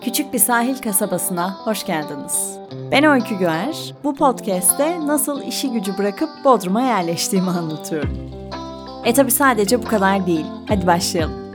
Küçük bir sahil kasabasına hoş geldiniz. Ben Öykü Güer. Bu podcast'te nasıl işi gücü bırakıp Bodrum'a yerleştiğimi anlatıyorum. E tabi sadece bu kadar değil. Hadi başlayalım.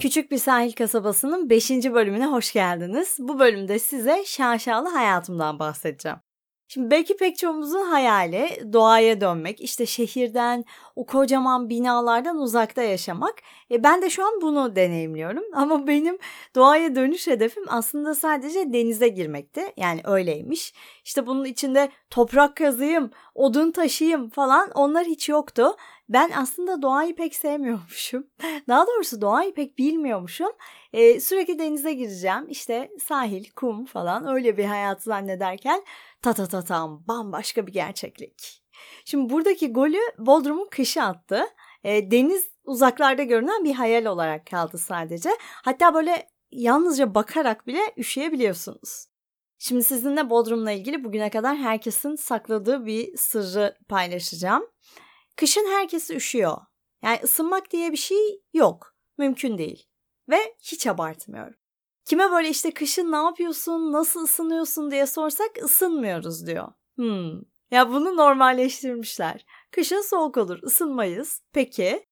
Küçük bir sahil kasabasının 5. bölümüne hoş geldiniz. Bu bölümde size şaşalı hayatımdan bahsedeceğim. Şimdi belki pek çoğumuzun hayali doğaya dönmek, işte şehirden, o kocaman binalardan uzakta yaşamak. E ben de şu an bunu deneyimliyorum ama benim doğaya dönüş hedefim aslında sadece denize girmekti. Yani öyleymiş. İşte bunun içinde toprak kazıyım, odun taşıyayım falan onlar hiç yoktu. Ben aslında doğayı pek sevmiyormuşum. Daha doğrusu doğayı pek bilmiyormuşum. Ee, sürekli denize gireceğim. İşte sahil, kum falan öyle bir hayat zannederken ta ta ta tam bambaşka bir gerçeklik. Şimdi buradaki golü Bodrum'un kışı attı. E, deniz uzaklarda görünen bir hayal olarak kaldı sadece. Hatta böyle yalnızca bakarak bile üşüyebiliyorsunuz. Şimdi sizinle Bodrum'la ilgili bugüne kadar herkesin sakladığı bir sırrı paylaşacağım. Kışın herkes üşüyor. Yani ısınmak diye bir şey yok. Mümkün değil. Ve hiç abartmıyorum. Kime böyle işte kışın ne yapıyorsun, nasıl ısınıyorsun diye sorsak ısınmıyoruz diyor. Hmm. Ya bunu normalleştirmişler. Kışın soğuk olur, ısınmayız. Peki.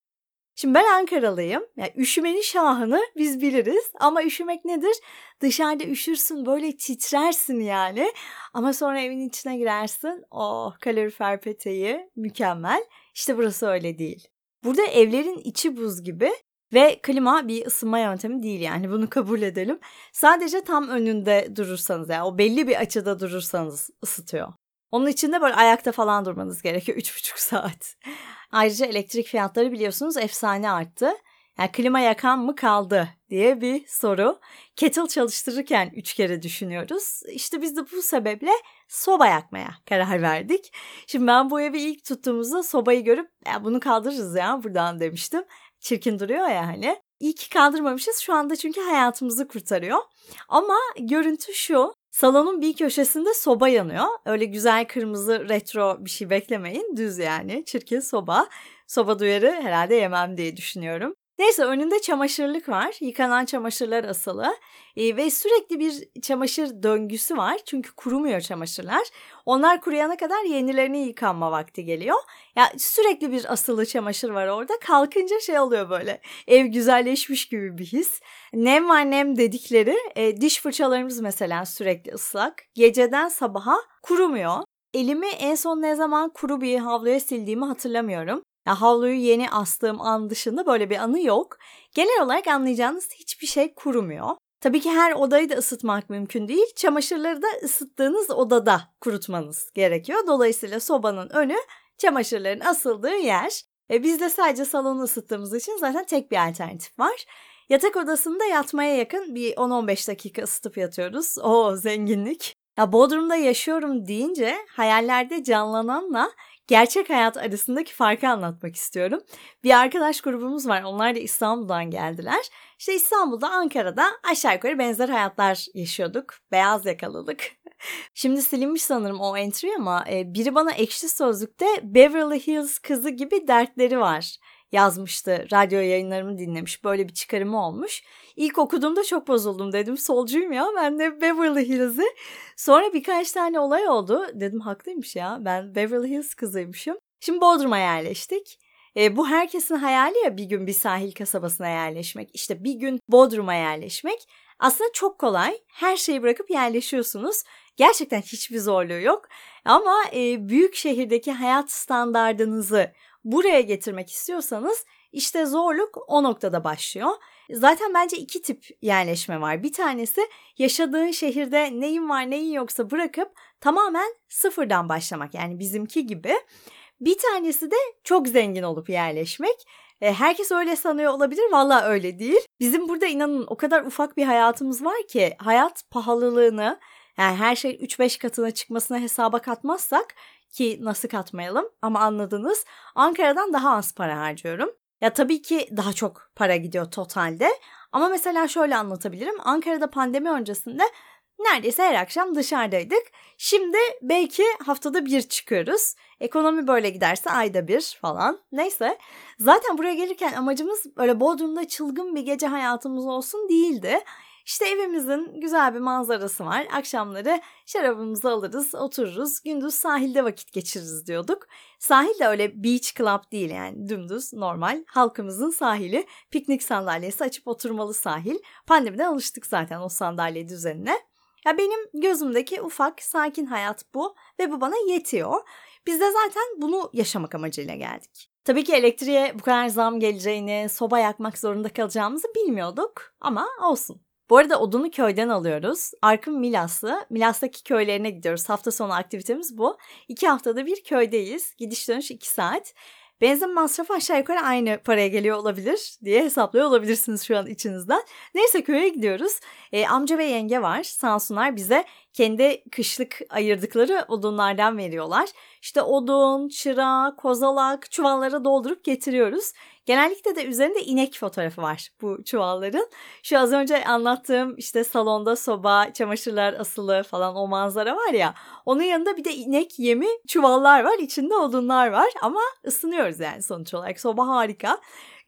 Şimdi ben Ankaralıyım. Yani üşümenin şahını biz biliriz. Ama üşümek nedir? Dışarıda üşürsün böyle titrersin yani. Ama sonra evin içine girersin. Oh kalorifer peteği mükemmel. İşte burası öyle değil. Burada evlerin içi buz gibi ve klima bir ısınma yöntemi değil yani bunu kabul edelim. Sadece tam önünde durursanız yani o belli bir açıda durursanız ısıtıyor. Onun için de böyle ayakta falan durmanız gerekiyor 3,5 saat. Ayrıca elektrik fiyatları biliyorsunuz efsane arttı. Yani klima yakan mı kaldı diye bir soru. Kettle çalıştırırken üç kere düşünüyoruz. İşte biz de bu sebeple soba yakmaya karar verdik. Şimdi ben bu evi ilk tuttuğumuzda sobayı görüp ya bunu kaldırırız ya buradan demiştim çirkin duruyor ya hani. İyi ki kaldırmamışız şu anda çünkü hayatımızı kurtarıyor. Ama görüntü şu. Salonun bir köşesinde soba yanıyor. Öyle güzel kırmızı retro bir şey beklemeyin. Düz yani çirkin soba. Soba duyarı herhalde yemem diye düşünüyorum. Neyse önünde çamaşırlık var. Yıkanan çamaşırlar asılı. E, ve sürekli bir çamaşır döngüsü var. Çünkü kurumuyor çamaşırlar. Onlar kuruyana kadar yenilerini yıkanma vakti geliyor. Ya sürekli bir asılı çamaşır var orada. Kalkınca şey oluyor böyle. Ev güzelleşmiş gibi bir his. Nem var nem dedikleri e, diş fırçalarımız mesela sürekli ıslak. Geceden sabaha kurumuyor. Elimi en son ne zaman kuru bir havluya sildiğimi hatırlamıyorum. Ya havluyu yeni astığım an dışında böyle bir anı yok. Genel olarak anlayacağınız hiçbir şey kurumuyor. Tabii ki her odayı da ısıtmak mümkün değil. Çamaşırları da ısıttığınız odada kurutmanız gerekiyor. Dolayısıyla sobanın önü çamaşırların asıldığı yer. E biz de sadece salonu ısıttığımız için zaten tek bir alternatif var. Yatak odasında yatmaya yakın bir 10-15 dakika ısıtıp yatıyoruz. O zenginlik. Ya Bodrum'da yaşıyorum deyince hayallerde canlananla gerçek hayat arasındaki farkı anlatmak istiyorum. Bir arkadaş grubumuz var. Onlar da İstanbul'dan geldiler. İşte İstanbul'da, Ankara'da aşağı yukarı benzer hayatlar yaşıyorduk. Beyaz yakalılık. Şimdi silinmiş sanırım o entry ama e, biri bana ekşi sözlükte Beverly Hills kızı gibi dertleri var yazmıştı. Radyo yayınlarımı dinlemiş. Böyle bir çıkarımı olmuş. İlk okuduğumda çok bozuldum dedim. Solcuyum ya ben de Beverly Hills'i. Sonra birkaç tane olay oldu. Dedim haklıymış ya ben Beverly Hills kızıymışım. Şimdi Bodrum'a yerleştik. E, bu herkesin hayali ya bir gün bir sahil kasabasına yerleşmek. İşte bir gün Bodrum'a yerleşmek. Aslında çok kolay. Her şeyi bırakıp yerleşiyorsunuz. Gerçekten hiçbir zorluğu yok. Ama e, büyük şehirdeki hayat standardınızı buraya getirmek istiyorsanız işte zorluk o noktada başlıyor. Zaten bence iki tip yerleşme var. Bir tanesi yaşadığın şehirde neyin var neyin yoksa bırakıp tamamen sıfırdan başlamak. Yani bizimki gibi. Bir tanesi de çok zengin olup yerleşmek. E, herkes öyle sanıyor olabilir. Valla öyle değil. Bizim burada inanın o kadar ufak bir hayatımız var ki hayat pahalılığını yani her şey 3-5 katına çıkmasına hesaba katmazsak ki nasıl katmayalım ama anladınız. Ankara'dan daha az para harcıyorum. Ya tabii ki daha çok para gidiyor totalde. Ama mesela şöyle anlatabilirim. Ankara'da pandemi öncesinde neredeyse her akşam dışarıdaydık. Şimdi belki haftada bir çıkıyoruz. Ekonomi böyle giderse ayda bir falan. Neyse. Zaten buraya gelirken amacımız böyle Bodrum'da çılgın bir gece hayatımız olsun değildi. İşte evimizin güzel bir manzarası var. Akşamları şarabımızı alırız, otururuz. Gündüz sahilde vakit geçiririz diyorduk. Sahil de öyle beach club değil yani dümdüz normal halkımızın sahili. Piknik sandalyesi açıp oturmalı sahil. Pandemiden alıştık zaten o sandalye düzenine. Ya benim gözümdeki ufak sakin hayat bu ve bu bana yetiyor. Biz de zaten bunu yaşamak amacıyla geldik. Tabii ki elektriğe bu kadar zam geleceğini, soba yakmak zorunda kalacağımızı bilmiyorduk ama olsun. Bu arada odunu köyden alıyoruz. Arkım Milaslı. Milas'taki köylerine gidiyoruz. Hafta sonu aktivitemiz bu. İki haftada bir köydeyiz. Gidiş dönüş iki saat. Benzin masrafı aşağı yukarı aynı paraya geliyor olabilir diye hesaplıyor olabilirsiniz şu an içinizden. Neyse köye gidiyoruz. E, amca ve yenge var. Sağ olsunlar bize kendi kışlık ayırdıkları odunlardan veriyorlar. İşte odun, çıra, kozalak, çuvallara doldurup getiriyoruz. Genellikle de üzerinde inek fotoğrafı var bu çuvalların. Şu az önce anlattığım işte salonda soba, çamaşırlar asılı falan o manzara var ya. Onun yanında bir de inek yemi çuvallar var. içinde odunlar var ama ısınıyoruz yani sonuç olarak. Soba harika.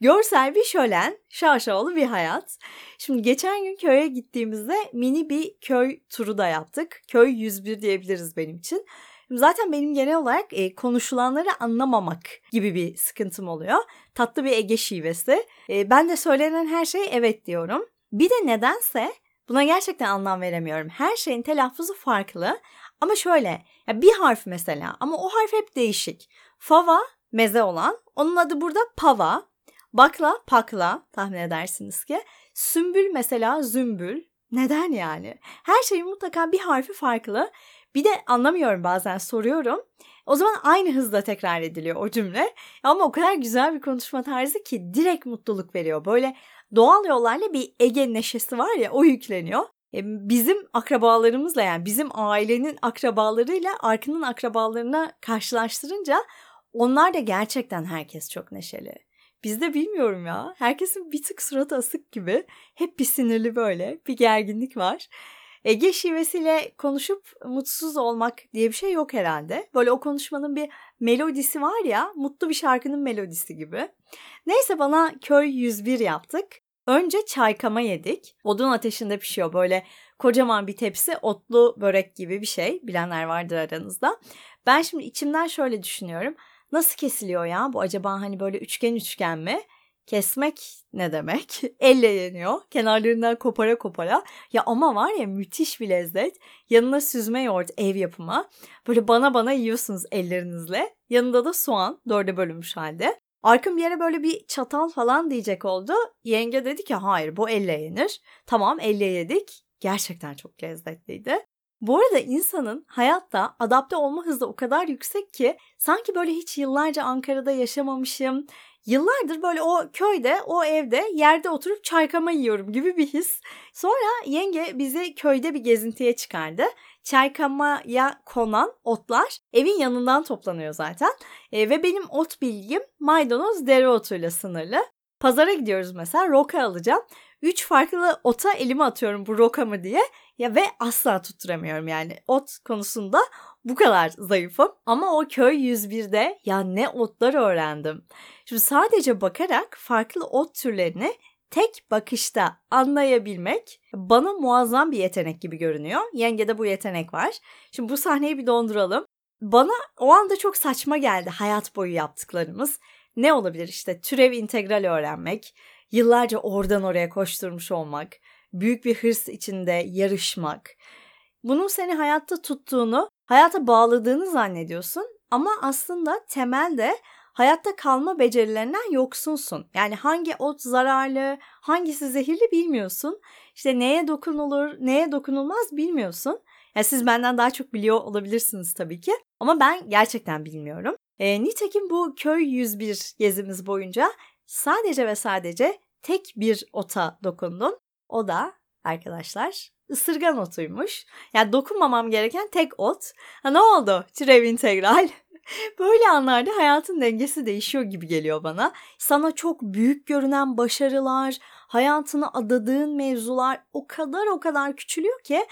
Görsel bir şölen, şaşalı bir hayat. Şimdi geçen gün köye gittiğimizde mini bir köy turu da yaptık. Köy 101 diyebiliriz benim için. Zaten benim genel olarak e, konuşulanları anlamamak gibi bir sıkıntım oluyor. Tatlı bir Ege şivesi. E, ben de söylenen her şeye evet diyorum. Bir de nedense buna gerçekten anlam veremiyorum. Her şeyin telaffuzu farklı. Ama şöyle ya bir harf mesela ama o harf hep değişik. Fava meze olan onun adı burada pava. Bakla pakla tahmin edersiniz ki. Sümbül mesela zümbül. Neden yani? Her şeyin mutlaka bir harfi farklı. Bir de anlamıyorum bazen soruyorum. O zaman aynı hızla tekrar ediliyor o cümle. Ama o kadar güzel bir konuşma tarzı ki direkt mutluluk veriyor. Böyle doğal yollarla bir Ege neşesi var ya o yükleniyor. E, bizim akrabalarımızla yani bizim ailenin akrabalarıyla Arkın'ın akrabalarına karşılaştırınca onlar da gerçekten herkes çok neşeli. Bizde bilmiyorum ya. Herkesin bir tık suratı asık gibi. Hep bir sinirli böyle. Bir gerginlik var. Ege şivesiyle konuşup mutsuz olmak diye bir şey yok herhalde. Böyle o konuşmanın bir melodisi var ya, mutlu bir şarkının melodisi gibi. Neyse bana köy 101 yaptık. Önce çaykama yedik. Odun ateşinde pişiyor böyle kocaman bir tepsi otlu börek gibi bir şey. Bilenler vardır aranızda. Ben şimdi içimden şöyle düşünüyorum. Nasıl kesiliyor ya bu acaba hani böyle üçgen üçgen mi? Kesmek ne demek? Elle yeniyor. Kenarlarından kopara kopara. Ya ama var ya müthiş bir lezzet. Yanına süzme yoğurt ev yapımı. Böyle bana bana yiyorsunuz ellerinizle. Yanında da soğan dörde bölünmüş halde. Arkın bir yere böyle bir çatal falan diyecek oldu. Yenge dedi ki hayır bu elle yenir. Tamam elle yedik. Gerçekten çok lezzetliydi. Bu arada insanın hayatta adapte olma hızı o kadar yüksek ki sanki böyle hiç yıllarca Ankara'da yaşamamışım, Yıllardır böyle o köyde, o evde yerde oturup çaykama yiyorum gibi bir his. Sonra yenge bizi köyde bir gezintiye çıkardı. Çaykamaya konan otlar evin yanından toplanıyor zaten. E, ve benim ot bilgim maydanoz dereotuyla sınırlı. Pazara gidiyoruz mesela roka alacağım. Üç farklı ota elime atıyorum bu roka mı diye. Ya ve asla tutturamıyorum yani ot konusunda bu kadar zayıfım. Ama o köy 101'de ya ne otlar öğrendim. Şimdi sadece bakarak farklı ot türlerini tek bakışta anlayabilmek bana muazzam bir yetenek gibi görünüyor. Yenge'de bu yetenek var. Şimdi bu sahneyi bir donduralım. Bana o anda çok saçma geldi hayat boyu yaptıklarımız. Ne olabilir işte türev integral öğrenmek, yıllarca oradan oraya koşturmuş olmak, büyük bir hırs içinde yarışmak. Bunun seni hayatta tuttuğunu, hayata bağladığını zannediyorsun ama aslında temelde hayatta kalma becerilerinden yoksunsun. Yani hangi ot zararlı, hangisi zehirli bilmiyorsun. İşte neye dokunulur, neye dokunulmaz bilmiyorsun. Yani siz benden daha çok biliyor olabilirsiniz tabii ki. Ama ben gerçekten bilmiyorum. E, nitekim bu köy 101 gezimiz boyunca sadece ve sadece tek bir ota dokundum. O da arkadaşlar ısırgan otuymuş. Yani dokunmamam gereken tek ot. Ha ne oldu? Türev integral. Böyle anlarda hayatın dengesi değişiyor gibi geliyor bana. Sana çok büyük görünen başarılar, hayatını adadığın mevzular o kadar o kadar küçülüyor ki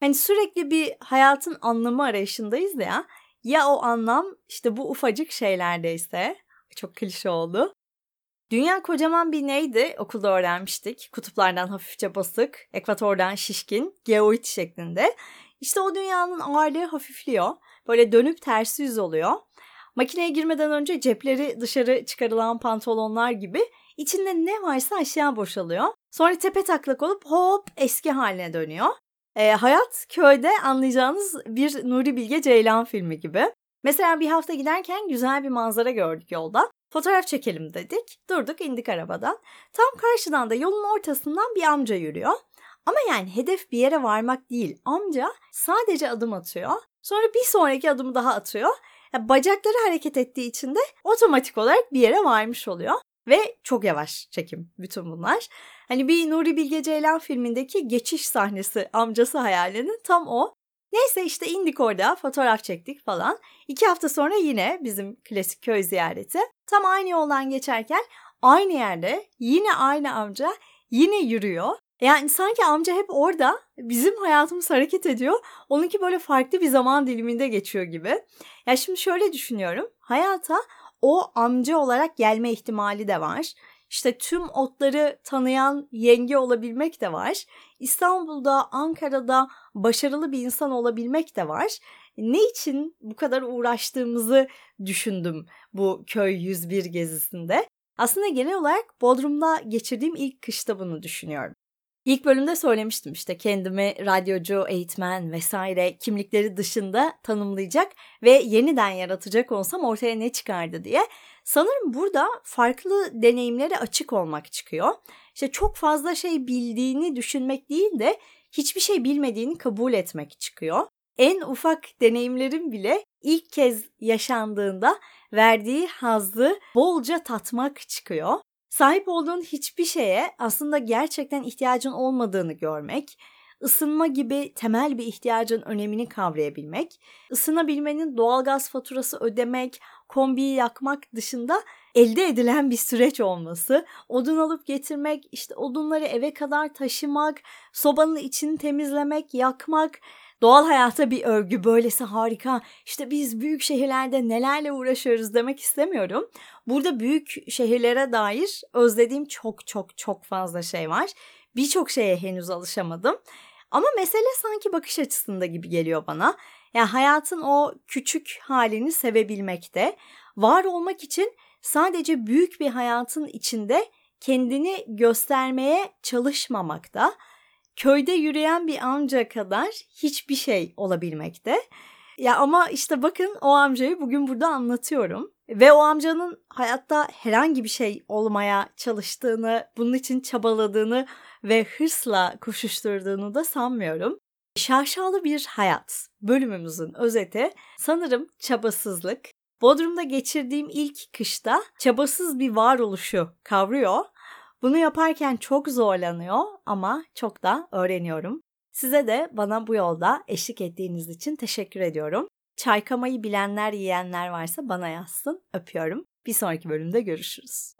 Hani sürekli bir hayatın anlamı arayışındayız ya. Ya o anlam işte bu ufacık şeylerdeyse. Çok klişe oldu. Dünya kocaman bir neydi? Okulda öğrenmiştik. Kutuplardan hafifçe basık, ekvatordan şişkin, geoid şeklinde. İşte o dünyanın ağırlığı hafifliyor. Böyle dönüp tersi yüz oluyor. Makineye girmeden önce cepleri dışarı çıkarılan pantolonlar gibi içinde ne varsa aşağı boşalıyor. Sonra tepe taklak olup hop eski haline dönüyor. E, hayat köyde anlayacağınız bir Nuri Bilge Ceylan filmi gibi. Mesela bir hafta giderken güzel bir manzara gördük yolda. Fotoğraf çekelim dedik. Durduk indik arabadan. Tam karşıdan da yolun ortasından bir amca yürüyor. Ama yani hedef bir yere varmak değil. Amca sadece adım atıyor. Sonra bir sonraki adımı daha atıyor. Yani bacakları hareket ettiği için de otomatik olarak bir yere varmış oluyor. Ve çok yavaş çekim bütün bunlar. Hani bir Nuri Bilge Ceylan filmindeki geçiş sahnesi amcası hayalinin tam o. Neyse işte indik orada fotoğraf çektik falan. İki hafta sonra yine bizim klasik köy ziyareti. Tam aynı yoldan geçerken aynı yerde yine aynı amca yine yürüyor. Yani sanki amca hep orada bizim hayatımız hareket ediyor. Onunki böyle farklı bir zaman diliminde geçiyor gibi. Ya şimdi şöyle düşünüyorum. Hayata o amca olarak gelme ihtimali de var. İşte tüm otları tanıyan yenge olabilmek de var. İstanbul'da, Ankara'da başarılı bir insan olabilmek de var. Ne için bu kadar uğraştığımızı düşündüm bu köy 101 gezisinde. Aslında genel olarak Bodrum'da geçirdiğim ilk kışta bunu düşünüyorum. İlk bölümde söylemiştim işte kendimi radyocu, eğitmen vesaire kimlikleri dışında tanımlayacak ve yeniden yaratacak olsam ortaya ne çıkardı diye. Sanırım burada farklı deneyimlere açık olmak çıkıyor. İşte çok fazla şey bildiğini düşünmek değil de hiçbir şey bilmediğini kabul etmek çıkıyor. En ufak deneyimlerin bile ilk kez yaşandığında verdiği hazzı bolca tatmak çıkıyor. Sahip olduğun hiçbir şeye aslında gerçekten ihtiyacın olmadığını görmek, ısınma gibi temel bir ihtiyacın önemini kavrayabilmek, ısınabilmenin doğalgaz faturası ödemek, kombiyi yakmak dışında elde edilen bir süreç olması, odun alıp getirmek, işte odunları eve kadar taşımak, sobanın içini temizlemek, yakmak, doğal hayata bir övgü böylesi harika. İşte biz büyük şehirlerde nelerle uğraşıyoruz demek istemiyorum. Burada büyük şehirlere dair özlediğim çok çok çok fazla şey var. Birçok şeye henüz alışamadım. Ama mesele sanki bakış açısında gibi geliyor bana. Yani hayatın o küçük halini sevebilmekte, var olmak için sadece büyük bir hayatın içinde kendini göstermeye çalışmamakta köyde yürüyen bir amca kadar hiçbir şey olabilmekte. Ya ama işte bakın o amcayı bugün burada anlatıyorum. Ve o amcanın hayatta herhangi bir şey olmaya çalıştığını, bunun için çabaladığını ve hırsla koşuşturduğunu da sanmıyorum. Şaşalı bir hayat bölümümüzün özeti sanırım çabasızlık. Bodrum'da geçirdiğim ilk kışta çabasız bir varoluşu kavruyor bunu yaparken çok zorlanıyor ama çok da öğreniyorum. Size de bana bu yolda eşlik ettiğiniz için teşekkür ediyorum. Çaykamayı bilenler, yiyenler varsa bana yazsın. Öpüyorum. Bir sonraki bölümde görüşürüz.